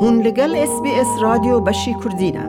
هون لەگەل ئێس بی ئێس رادیۆ بەشی کوردینە.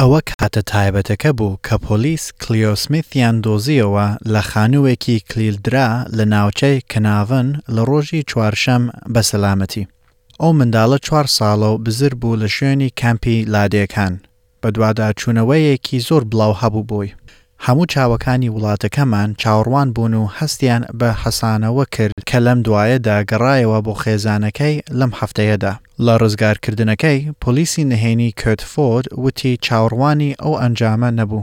ئەوە کاتە تایبەتەکە بوو کە پۆلیس کلیۆ سمیثیان دۆزییەوە لە خانووێکی کلیلدرا لە ناوچەی کناڤن لە ڕۆژی چوارشەم بە سەلامەتی. ئەو منداڵە چوار ساڵە و بزر بوو لە شوێنی کامپی لادێکان، بەدواداچوونەوەیەکی زۆر بڵاو هەبوو بۆی. هەموو چاوەکانی وڵاتەکەمان چاوەڕوان بوون و هەستیان بە حەسانەوە کرد کە لەم دوایەدا گەڕایەوە بۆ خێزانەکەی لەم هەفتەیەدا. لە ڕزگارکردنەکەی، پۆلیسی نهێنی کورت فۆرد وتی چاوەڕوانی ئەو ئەنجامە نەبوو.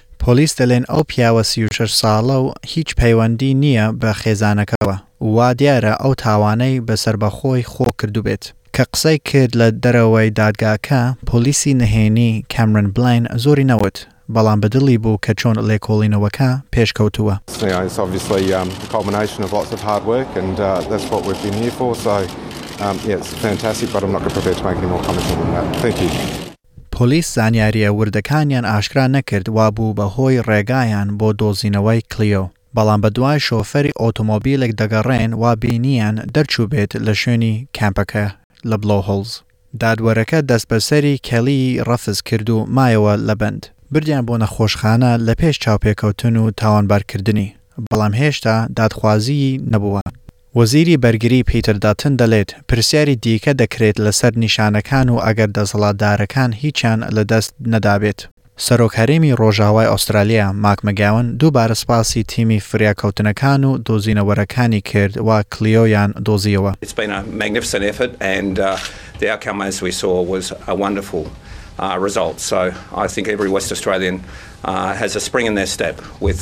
پۆلیس دەلێن ئەو پیاوە سی و شەش ساڵە و هیچ پەیوەندی نییە بە خێزانەکەوە و وادیارە ئەو تاوانەی بە سەربەخۆی خۆ کردوبێت. کە قسەی کرد لە دەرەوەی دادگاکە، پۆلیسی نهێنی کامرۆن بلاین زۆری نەوت، بەڵام بە دڵی بوو کە چۆن لێکۆڵینەوەکە پێشکەوتووە. پۆلیس زانیارییە وردەکانیان ئاشکرا نەکرد وابوو بە هۆی ڕێگایان بۆ دۆزینەوەی کلیۆ، بەڵام بە دوای شۆفێری ئۆتۆمۆبیلێک دەگەڕێن وا بینییان دەرچووبێت لە شوێنی کامپەکە لە بلۆهۆڵز. دادوەرەکە دەستبەسەری کێلیی ڕەفز کرد و مایەوە لە بەند. بردیان بۆ نەخۆشخانە لە پێش چاوپێکەوتن و تاوانبارکردنی، بەڵام هێشتا دادخوازیی نەبووە. وەزیری بەرگری پیتر داتن دەلێت، پرسیاری دیکە دەکرێت لەسەر نیشانەکان و ئەگەر دەسەڵاتدارەکان هیچیان لەدەست نەدابێت. سەرۆک هەرێمی رۆژئاوای ئوسترالیا ماک مەگاون دووبارە سپاسی تیمی فریاکەوتنەکان و دۆزینەوەرەکانی کرد و کلیۆیان دۆزیەوە. It's been a magnificent effort and the outcome as we saw was a wonderful result so I think every West Australian has a spring in their step with